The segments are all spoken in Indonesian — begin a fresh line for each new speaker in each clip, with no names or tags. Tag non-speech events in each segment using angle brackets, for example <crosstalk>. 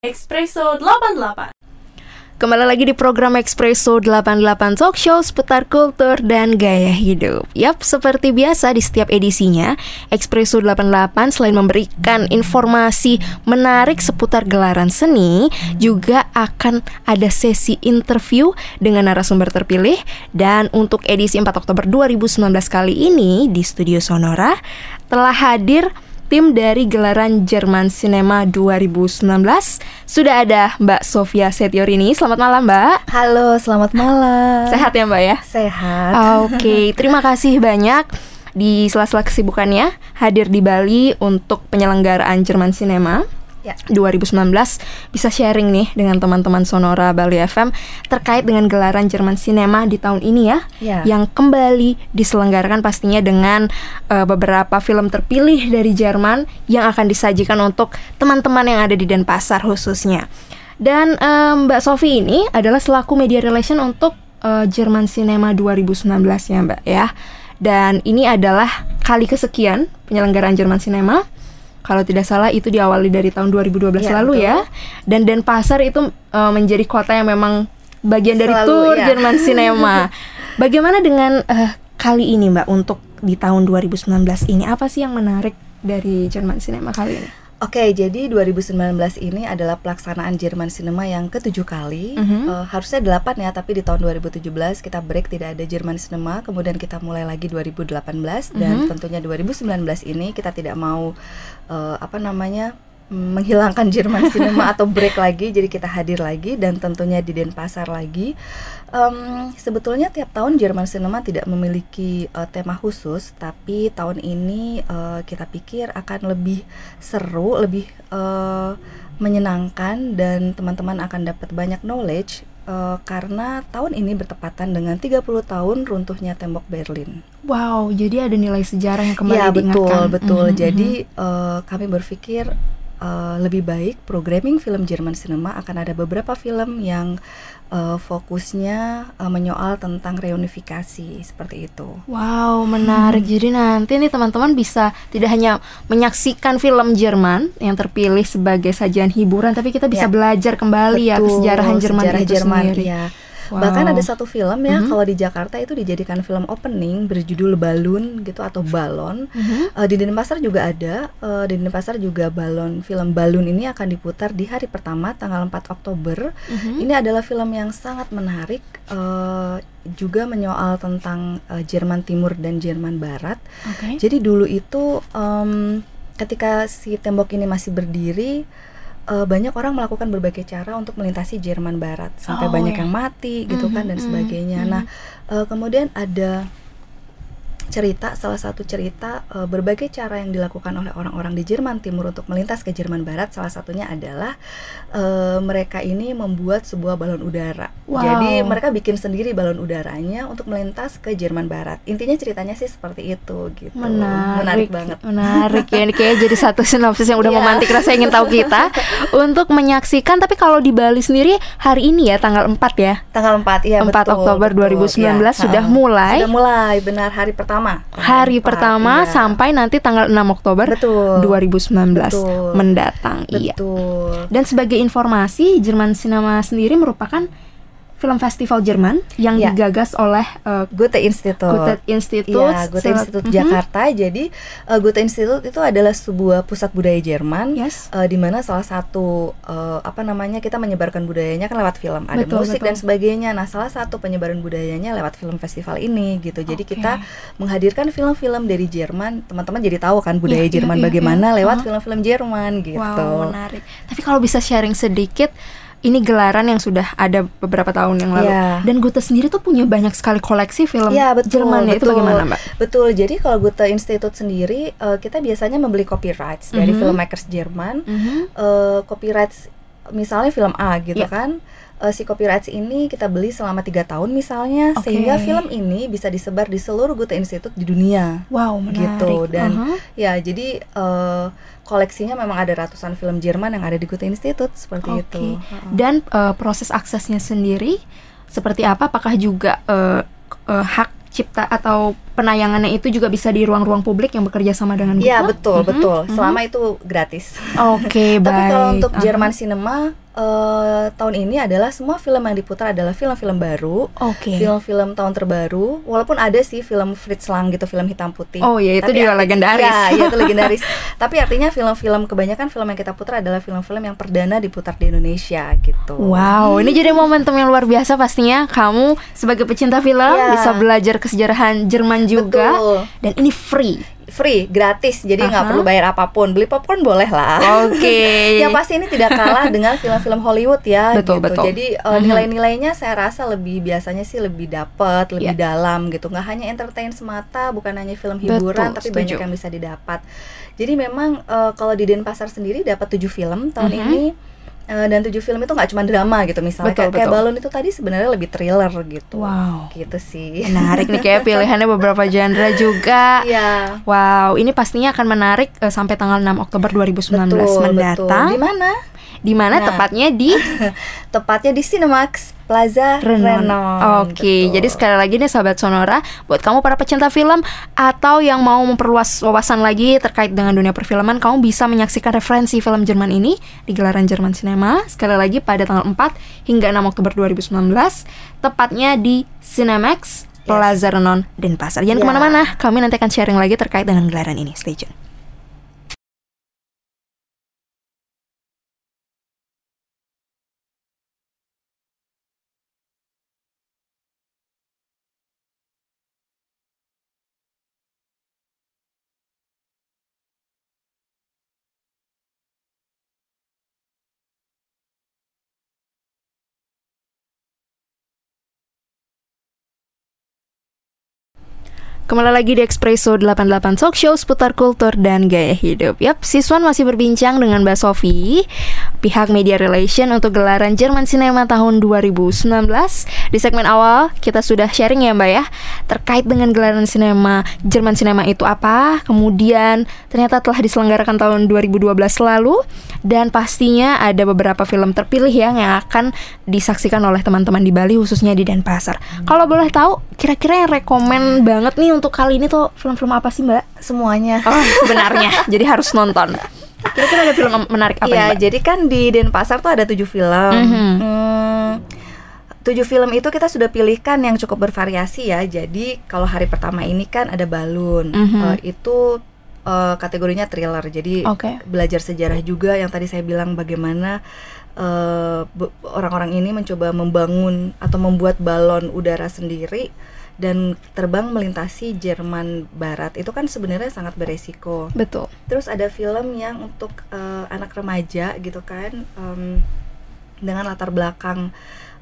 Espresso 88
Kembali lagi di program Espresso 88 Talk Show seputar kultur dan gaya hidup. Yap, seperti biasa di setiap edisinya, Espresso 88 selain memberikan informasi menarik seputar gelaran seni, juga akan ada sesi interview dengan narasumber terpilih dan untuk edisi 4 Oktober 2019 kali ini di Studio Sonora telah hadir tim dari gelaran Jerman Cinema 2019 sudah ada Mbak Sofia Setiorini. Selamat malam, Mbak.
Halo, selamat malam.
Sehat ya, Mbak ya?
Sehat.
Oke, terima kasih banyak di sela-sela kesibukannya hadir di Bali untuk penyelenggaraan Jerman Cinema ya. 2019 bisa sharing nih dengan teman-teman Sonora Bali FM terkait dengan gelaran Jerman Cinema di tahun ini ya, ya. yang kembali diselenggarakan pastinya dengan uh, beberapa film terpilih dari Jerman yang akan disajikan untuk teman-teman yang ada di Denpasar khususnya. Dan um, Mbak Sofi ini adalah selaku media relation untuk uh, Jerman Cinema 2019 ya Mbak ya. Dan ini adalah kali kesekian penyelenggaraan Jerman Cinema kalau tidak salah itu diawali dari tahun 2012 ya, lalu betul. ya. Dan Denpasar itu uh, menjadi kota yang memang bagian dari Selalu, tur ya. Jerman <laughs> Cinema. Bagaimana dengan uh, kali ini Mbak untuk di tahun 2019 ini apa sih yang menarik dari Jerman Cinema kali ini?
Oke, jadi 2019 ini adalah pelaksanaan Jerman Cinema yang ketujuh kali. Mm -hmm. uh, harusnya delapan ya, tapi di tahun 2017 kita break tidak ada Jerman Cinema. Kemudian kita mulai lagi 2018 mm -hmm. dan mhm. tentunya 2019 ini kita tidak mau uh, apa namanya menghilangkan Jerman Cinema atau break lagi jadi kita hadir lagi dan tentunya di Denpasar lagi um, sebetulnya tiap tahun Jerman Cinema tidak memiliki uh, tema khusus tapi tahun ini uh, kita pikir akan lebih seru lebih uh, menyenangkan dan teman-teman akan dapat banyak knowledge uh, karena tahun ini bertepatan dengan 30 tahun runtuhnya tembok Berlin.
Wow, jadi ada nilai sejarah yang kembali
ya,
diingatkan.
betul, betul. Mm -hmm. Jadi uh, kami berpikir uh, lebih baik programming film Jerman Cinema akan ada beberapa film yang uh, fokusnya uh, menyoal tentang reunifikasi seperti itu.
Wow, menarik. Hmm. Jadi nanti nih teman-teman bisa tidak hanya menyaksikan film Jerman yang terpilih sebagai sajian hiburan, tapi kita bisa ya. belajar kembali Betul, ya kesejarahan Jerman sejarah itu Jerman, sendiri. Ya.
Wow. Bahkan ada satu film ya, mm -hmm. kalau di Jakarta itu dijadikan film opening berjudul Balon gitu atau Balon. Mm -hmm. uh, di Denpasar juga ada. Uh, di Denpasar juga balon film Balon ini akan diputar di hari pertama tanggal 4 Oktober. Mm -hmm. Ini adalah film yang sangat menarik. Uh, juga menyoal tentang uh, Jerman Timur dan Jerman Barat. Okay. Jadi dulu itu um, ketika si tembok ini masih berdiri uh, banyak orang melakukan berbagai cara untuk melintasi Jerman Barat sampai oh, banyak ya. yang mati gitu mm -hmm, kan dan mhm, sebagainya. Mm -hmm. Nah, uh, kemudian ada cerita salah satu cerita uh, berbagai cara yang dilakukan oleh orang-orang di Jerman Timur untuk melintas ke Jerman Barat. Salah satunya adalah uh, mereka ini membuat sebuah balon udara. Wow. jadi mereka bikin sendiri balon udaranya untuk melintas ke Jerman Barat. Intinya ceritanya sih seperti itu gitu.
Menarik, menarik banget. Menarik ya. Ini kayak jadi satu <laughs> sinopsis yang udah yeah. memantik rasa ingin tahu kita. <laughs> Untuk menyaksikan tapi kalau di Bali sendiri hari ini ya tanggal 4 ya?
Tanggal 4 ya
4 betul, Oktober betul, 2019 ya. sudah mulai.
Sudah mulai benar. Hari pertama pertama.
Hari pertama iya. sampai nanti tanggal 6 Oktober Betul. 2019 Betul. mendatang. Iya. Betul. Iya. Dan sebagai informasi, Jerman Cinema sendiri merupakan film festival Jerman yang ya. digagas oleh uh,
Goethe Institute.
Goethe Institute,
ya, Goethe Institute uh Jakarta. Jadi uh, Goethe Institute itu adalah sebuah pusat budaya Jerman, yes. uh, di mana salah satu uh, apa namanya kita menyebarkan budayanya kan lewat film, ada betul, musik betul. dan sebagainya. Nah, salah satu penyebaran budayanya lewat film festival ini gitu. Jadi okay. kita menghadirkan film-film dari Jerman, teman-teman jadi tahu kan budaya ya, Jerman ya, bagaimana ya. lewat film-film Jerman gitu.
Wow, menarik. Tapi kalau bisa sharing sedikit ini gelaran yang sudah ada beberapa tahun yang lalu. Yeah. Dan Goethe sendiri tuh punya banyak sekali koleksi film yeah, betul, Jerman ya. Itu bagaimana, Mbak?
Betul. Jadi kalau Goethe Institute sendiri uh, kita biasanya membeli copyrights mm -hmm. dari mhm. filmmakers Jerman. Mm -hmm. uh, copyrights misalnya film A gitu yeah. kan uh, si copyrights ini kita beli selama tiga tahun misalnya okay. sehingga film ini bisa disebar di seluruh Goethe Institute di dunia.
Wow, menarik.
Gitu dan uh -huh. ya jadi uh, koleksinya memang ada ratusan film Jerman yang ada di Goethe Institute seperti okay. itu.
Dan uh, proses aksesnya sendiri seperti apa? Apakah juga uh, uh, hak cipta atau penayangannya itu juga bisa di ruang-ruang publik yang bekerja sama dengan Google?
Iya betul
Mhm,
betul. Selama itu gratis.
Oke, baik. <laughs>
Tapi kalau untuk
Aha.
Jerman Cinema eh, tahun ini adalah semua film yang diputar adalah film-film baru,
Oke.
film-film tahun terbaru. Walaupun ada sih film Fritz Lang gitu, film hitam putih.
Oh iya, itu
Tapi
juga legendaris.
Iya, iya itu <laughs> legendaris. Tapi artinya film-film kebanyakan film yang kita putar adalah film-film yang perdana diputar di Indonesia gitu.
Wow, ini jadi momentum yang luar biasa pastinya. Kamu sebagai pecinta film
Iya.
bisa belajar kesejarahan Jerman juga
Betul.
dan ini free.
Free, gratis. Jadi nggak
Aha.
perlu bayar apa pun. Beli popcorn boleh lah.
Oke. <laughs>
yang pasti ini tidak kalah dengan film-film Hollywood ya
Betul,
gitu.
betul.
Jadi uh, nilai-nilainya saya rasa lebih biasanya sih lebih dapat, lebih
Iya.
dalam gitu. nggak hanya entertain semata, bukan hanya film
Betul,
hiburan, tapi
setuju.
banyak yang bisa didapat. Jadi memang uh, kalau di Denpasar sendiri dapat tujuh film tahun
Mhm.
ini. Uh, dan tujuh film itu nggak cuma drama gitu misalnya
Betul,
kayak, kayak
betul.
balon itu tadi sebenarnya lebih thriller gitu
Wow.
gitu sih
Menarik nih kayak pilihannya beberapa genre juga.
Iya
Wow, ini pastinya akan menarik eh, sampai tanggal 6 Oktober 2019
betul
mendatang.
betul. di mana
Di mana
Nah.
tepatnya di <laughs>
tepatnya di Cinemax Plaza
Renon.
Renon.
Oke,
Betul.
jadi sekali lagi nih sahabat Sonora, buat kamu para pecinta film atau yang mau memperluas wawasan lagi terkait dengan dunia perfilman, kamu bisa menyaksikan referensi film Jerman ini di gelaran Jerman Cinema sekali lagi pada tanggal 4 hingga 6 Oktober 2019, tepatnya di Cinemax Plaza Renon Denpasar. Jangan
Ya.
ke mana-mana, kami nanti akan sharing lagi terkait dengan gelaran ini. Stay tune. Kembali lagi di Expresso 88 Talk Show seputar kultur dan gaya hidup. Yap, Siswan masih berbincang dengan Mbak Sofi, pihak media relation untuk gelaran Jerman Cinema tahun 2019. Di segmen awal kita sudah sharing ya Mbak ya, terkait dengan gelaran sinema Jerman Cinema itu apa, kemudian ternyata telah diselenggarakan tahun 2012 lalu dan pastinya ada beberapa film terpilih ya yang akan disaksikan oleh teman-teman di Bali khususnya di Denpasar. Kalau boleh tahu, kira-kira yang rekomen banget nih untuk kali ini tuh film-film apa sih Mbak?
semuanya
Oh sebenarnya, jadi harus nonton. Kira-kira ada film menarik apa
Iya,
nih Mbak?
jadi kan di Denpasar tuh ada tujuh film.
Mhm.
Hmm, tujuh film itu kita sudah pilihkan yang cukup bervariasi ya. Jadi kalau hari pertama ini kan ada balun,
Mhm.
Eh, itu eh, kategorinya thriller. Jadi
Oke.
belajar sejarah juga yang tadi saya bilang bagaimana eh, orang-orang ini mencoba membangun atau membuat balon udara sendiri dan terbang melintasi Jerman Barat. Itu kan sebenarnya sangat beresiko.
Betul.
Terus ada film yang untuk eh, anak remaja gitu kan em, dengan latar belakang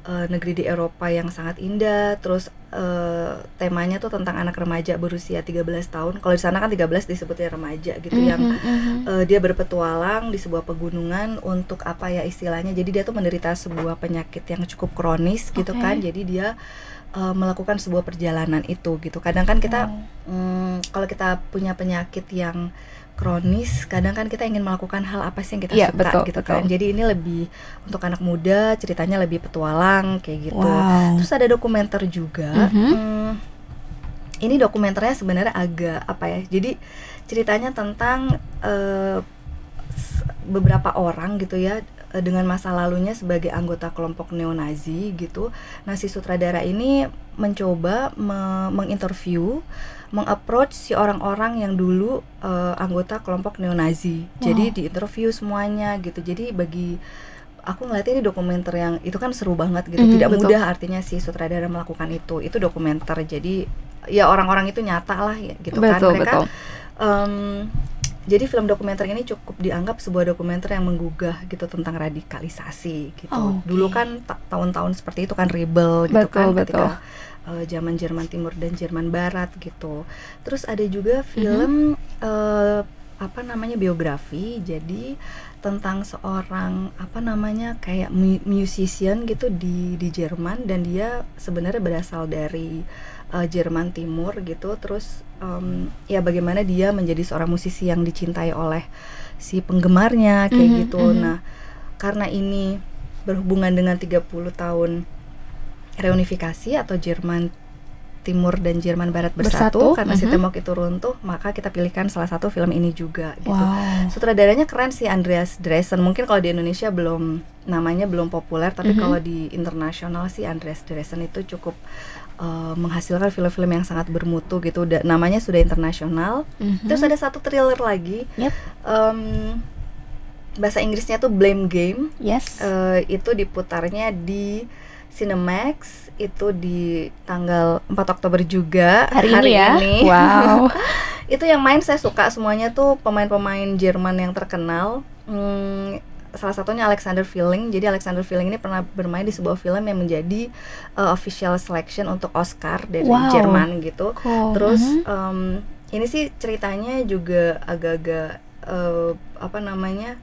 eh, negeri di Eropa yang sangat indah. Terus eh, temanya tuh tentang anak remaja berusia 13 tahun. Kalau di sana kan 13 disebutnya remaja gitu yang
Mhm, mhm.
eh, dia berpetualang di sebuah pegunungan untuk apa ya istilahnya. Jadi dia tuh menderita sebuah penyakit yang cukup kronis gitu
Oke.
kan. Jadi dia eh, melakukan sebuah perjalanan itu gitu. Kadang kan kita mm, kalau kita punya penyakit yang kronis, kadang kan kita ingin melakukan hal apa sih yang kita
Iya,
suka
betul,
gitu
betul.
kan. Jadi ini lebih untuk anak muda, ceritanya lebih petualang kayak gitu.
Wow.
Terus ada dokumenter juga.
Mhm.
Hmm, ini dokumenternya sebenarnya agak apa ya? Jadi ceritanya tentang s- beberapa orang gitu ya eh, dengan masa lalunya sebagai anggota kelompok neo-Nazi gitu. Nah, si sutradara ini mencoba me- menginterview, mengapproach si orang-orang yang dulu eh, anggota kelompok neo-Nazi. Jadi
Wow.
diinterview semuanya gitu. Jadi bagi aku ngeliatnya ini dokumenter yang itu kan seru banget gitu.
Mhm,
Tidak
betul.
mudah artinya si sutradara melakukan itu. Itu dokumenter. Jadi ya orang-orang itu nyata lah ya gitu kan.
Betul,
Mereka
betul.
em, jadi film dokumenter ini cukup dianggap sebuah dokumenter yang menggugah gitu tentang radikalisasi gitu.
Oh, oke.
Dulu kan ta- tahun-tahun seperti itu kan rebel gitu
Betul,
kan
betul.
ketika eh, zaman Jerman Timur dan Jerman Barat gitu. Terus ada juga
Mhm.
film eh, apa namanya biografi. Jadi tentang seorang apa namanya kayak mu- musician gitu di di Jerman dan dia sebenarnya berasal dari eh, Jerman Timur gitu. Terus em, ya bagaimana dia menjadi seorang musisi yang dicintai oleh si penggemarnya kayak
Mhm,
gitu.
mhm.
Nah, karena ini berhubungan dengan 30 tahun reunifikasi atau Jerman Timur dan Jerman Barat bersatu, bersatu. karena mm -hmm. itu runtuh, maka kita pilihkan salah satu film ini juga gitu. Wow. Sutradaranya keren sih Andreas Dresen. Mungkin kalau di Indonesia belum namanya belum populer, tapi mm -hmm. kalau di internasional sih Andreas Dresen itu cukup uh, menghasilkan film-film yang sangat bermutu gitu. Da namanya sudah internasional. Mm -hmm. Terus ada satu thriller lagi. Yep. Um, bahasa Inggrisnya tuh Blame Game.
Yes.
Uh, itu diputarnya di Cinemax itu di tanggal 4 Oktober juga
hari, hari ini ya. Ini. <laughs>
Wow. <laughs> itu yang main saya suka semuanya tuh pemain-pemain Jerman yang terkenal. Hmm, salah satunya Alexander Filling. Jadi Alexander Filling ini pernah bermain di sebuah film yang menjadi uh, official selection untuk Oscar dari wow. Jerman gitu. Cool. Terus uh um, ini sih ceritanya juga agak-agak uh, apa namanya?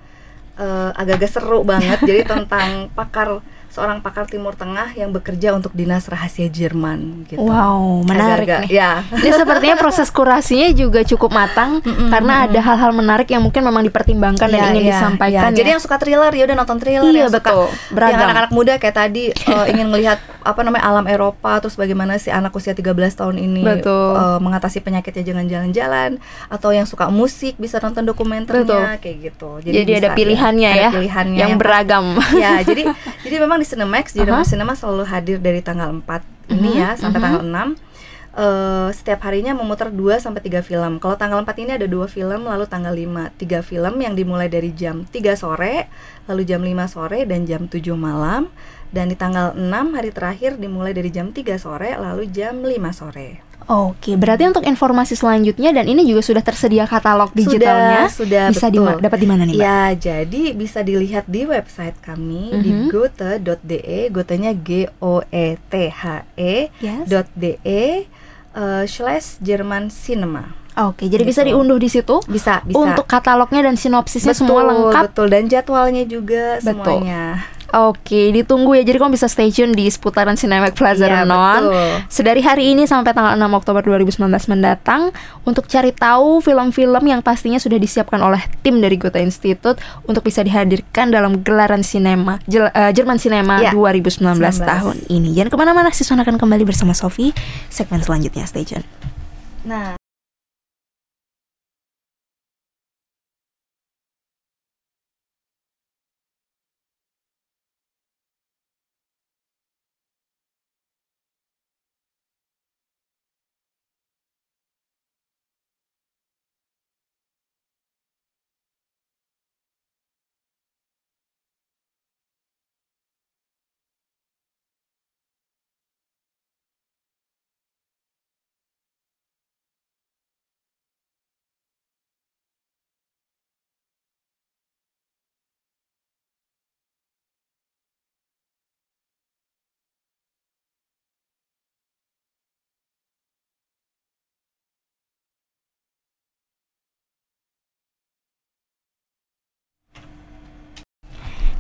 uh, agak-agak seru banget. Jadi tentang <laughs> pakar seorang pakar Timur Tengah yang bekerja untuk dinas rahasia Jerman gitu.
Wow, menarik Agak, nih. Ya. Ini sepertinya proses kurasinya juga cukup matang <laughs> mm -mm, karena mm -mm. ada hal-hal menarik yang mungkin memang dipertimbangkan ya, dan ingin ya, disampaikan. Ya.
Ya. Jadi yang suka thriller ya udah nonton thriller
iya,
yang
betul.
suka Beragam. yang anak-anak muda kayak tadi uh, <laughs> ingin melihat apa namanya alam Eropa terus bagaimana si anak usia 13 tahun ini Uh, mengatasi penyakitnya jangan jalan-jalan atau yang suka musik bisa nonton dokumenternya betul. kayak gitu.
Jadi, jadi ada pilihannya ya, ya ada pilihannya yang, yang beragam.
ya, jadi jadi memang Cinemax di uh -huh. Cinema selalu hadir dari tanggal 4 uh -huh. ini ya sampai uh -huh. tanggal 6 Uh, setiap harinya memutar 2 sampai 3 film. Kalau tanggal 4 ini ada dua film, lalu tanggal 5 3 film yang dimulai dari jam 3 sore, lalu jam 5 sore dan jam 7 malam. Dan di tanggal 6 hari terakhir dimulai dari jam 3 sore, lalu jam 5 sore.
Oke, berarti untuk informasi selanjutnya dan ini juga sudah tersedia katalog digitalnya.
Sudah,
bisa di dapat di mana nih,
Mbak? Ya, jadi bisa dilihat di website kami mm -hmm. di gote.de, gotenya G O E T H E yes. .de uh, slash Jerman Cinema.
Oke, jadi gitu. bisa diunduh di situ.
Bisa, bisa.
Untuk katalognya dan sinopsisnya betul, semua lengkap.
Betul, dan jadwalnya juga betul. semuanya.
Oke, ditunggu ya. Jadi kamu bisa stay tune di seputaran Cinemax Plaza iya, Renon. Sedari hari ini sampai tanggal 6 Oktober 2019 mendatang untuk cari tahu film-film yang pastinya sudah disiapkan oleh tim dari Goethe Institute untuk bisa dihadirkan dalam gelaran sinema Jel, uh, Jerman Cinema ya, 2019 19. tahun ini. Jangan ke mana-mana, Siswan akan kembali bersama Sofi segmen selanjutnya. Stay tune. Nah.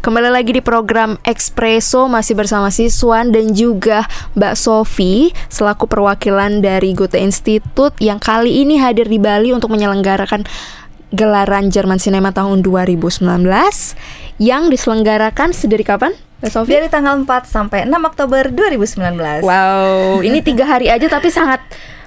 Kembali lagi di program Expresso masih bersama Siswan dan juga Mbak Sofi selaku perwakilan dari Goethe Institute yang kali ini hadir di Bali untuk menyelenggarakan gelaran Jerman Cinema tahun 2019 yang diselenggarakan sedari kapan?
Sofi? Dari tanggal 4 sampai 6 Oktober 2019.
Wow, ini tiga hari aja tapi sangat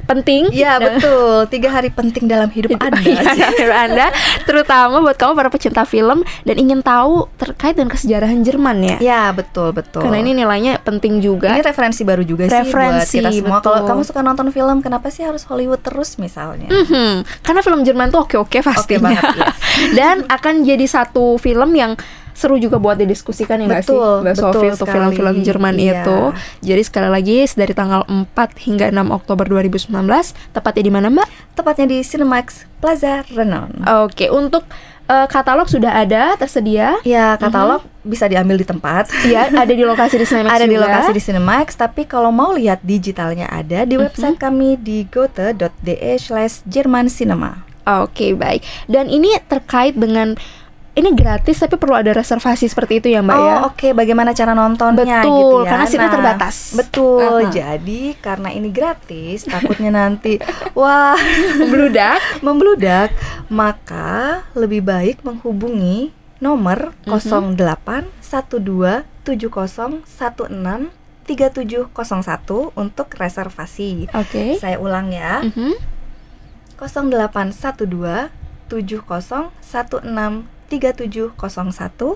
penting.
Ya betul, tiga hari penting dalam hidup, hidup Anda.
Ya, hidup Anda, terutama buat kamu para pecinta film dan ingin tahu terkait dengan kesejarahan Jerman ya.
Ya betul betul.
Karena ini nilainya penting juga.
Ini referensi baru juga referensi, sih buat kita semua. Kalau kamu suka nonton film, kenapa sih harus Hollywood terus misalnya?
Mm -hmm. Karena film Jerman tuh oke-oke pasti
okay banget. Yes. <laughs>
dan akan jadi satu film yang seru juga buat didiskusikan ya nggak sih Mbak Sofi untuk film-film Jerman iya. itu. Jadi sekali lagi dari tanggal 4 hingga 6 Oktober 2019 tepatnya di mana Mbak?
Tepatnya di Cinemax Plaza Renon.
Oke, untuk uh, katalog sudah ada tersedia.
Ya, katalog uh-huh. bisa diambil di tempat.
Iya, ada di lokasi di Cinemax <laughs>
Ada juga. di lokasi di Cinemax, tapi kalau mau lihat digitalnya ada di uh-huh. website kami di gote.de slash Jerman Cinema.
Oke, okay, baik. Dan ini terkait dengan ini gratis tapi perlu ada reservasi seperti itu ya mbak
oh,
ya.
oke. Okay. Bagaimana cara nontonnya
betul,
gitu ya?
Karena sini nah, terbatas.
Betul. Uh -huh. Jadi karena ini gratis, takutnya nanti <laughs> wah
membludak, <laughs>
membludak, maka lebih baik menghubungi nomor uh -huh. 08 12 70 16 3701 untuk reservasi.
Oke.
Saya ulang ya. 0812 7016 3701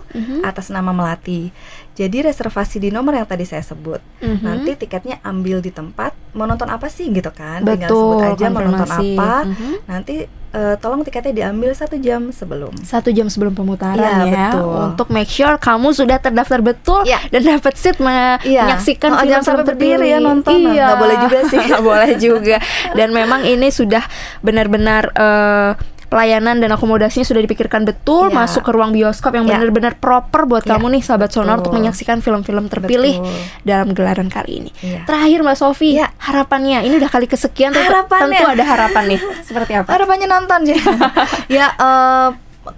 Mhm.
atas nama Melati. Jadi reservasi di nomor yang tadi saya sebut.
Mhm.
Nanti tiketnya ambil di tempat. Mau nonton apa sih gitu kan?
Betul,
Tinggal sebut aja mau nonton apa.
Mhm.
Nanti eh, tolong tiketnya diambil satu jam sebelum.
satu jam sebelum pemutaran
Iya,
ya
betul.
untuk make sure kamu sudah terdaftar betul
Iya.
dan dapat seat me-
Iya.
menyaksikan
Oh,
film
jangan sampai berdiri ya nonton. Nah,
Iya.
nggak boleh juga sih. <laughs>
Nggak boleh juga. Dan memang ini sudah benar-benar eh, pelayanan dan akomodasinya sudah dipikirkan betul
Iya.
masuk ke ruang bioskop yang
Iya.
benar-benar proper buat
Iya,
kamu nih sahabat sonor untuk menyaksikan film-film terpilih
Betul.
dalam gelaran kali ini.
Iya.
Terakhir Mbak Sofi,
Iya.
harapannya ini udah kali kesekian tentu-
Harapannya.
tentu ada harapan nih. <laughs> Seperti apa?
Harapannya nonton ya. <laughs> ya eh,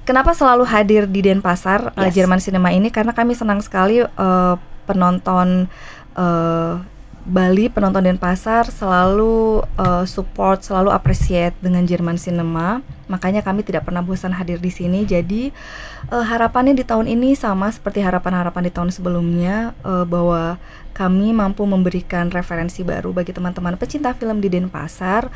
kenapa selalu hadir di Denpasar eh,
Yes.
Jerman Cinema ini karena kami senang sekali eh, penonton eh, Bali penonton Denpasar selalu eh, support selalu appreciate dengan Jerman Cinema. Makanya kami tidak pernah bosan hadir di sini. Jadi eh, harapannya di tahun ini sama seperti harapan-harapan di tahun sebelumnya eh, bahwa kami mampu memberikan referensi baru bagi teman-teman pecinta film di Denpasar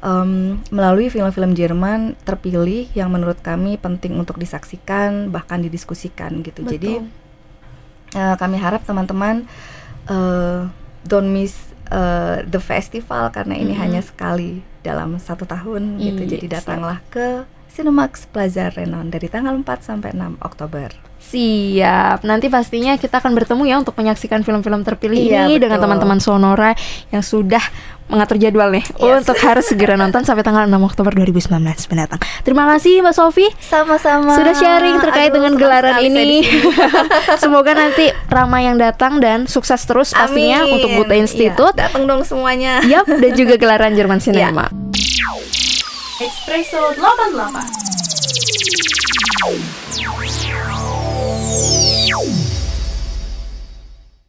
em, melalui film-film Jerman terpilih yang menurut kami penting untuk disaksikan bahkan didiskusikan gitu. Jadi eh, kami harap teman-teman eh, don't miss eh, the festival karena ini
Mhm.
hanya sekali dalam satu tahun gitu.
Iya,
Jadi
siap.
datanglah ke Cinemax Plaza Renon dari tanggal 4 sampai 6 Oktober.
Siap. Nanti pastinya kita akan bertemu ya untuk menyaksikan film-film terpilih
Iya,
ini dengan
betul.
teman-teman Sonora yang sudah mengatur jadwal nih
Yes.
untuk harus segera nonton sampai tanggal 6 Oktober 2019 mendatang. Terima kasih Mbak Sofi
Sama-sama.
sudah sharing terkait
Aduh,
dengan gelaran ini. <laughs> Semoga nanti ramai yang datang dan sukses terus pastinya
Amin.
untuk Buta
Iya,
Institute.
datang dong semuanya.
Yap, dan juga gelaran Jerman Cinema.
Espresso 88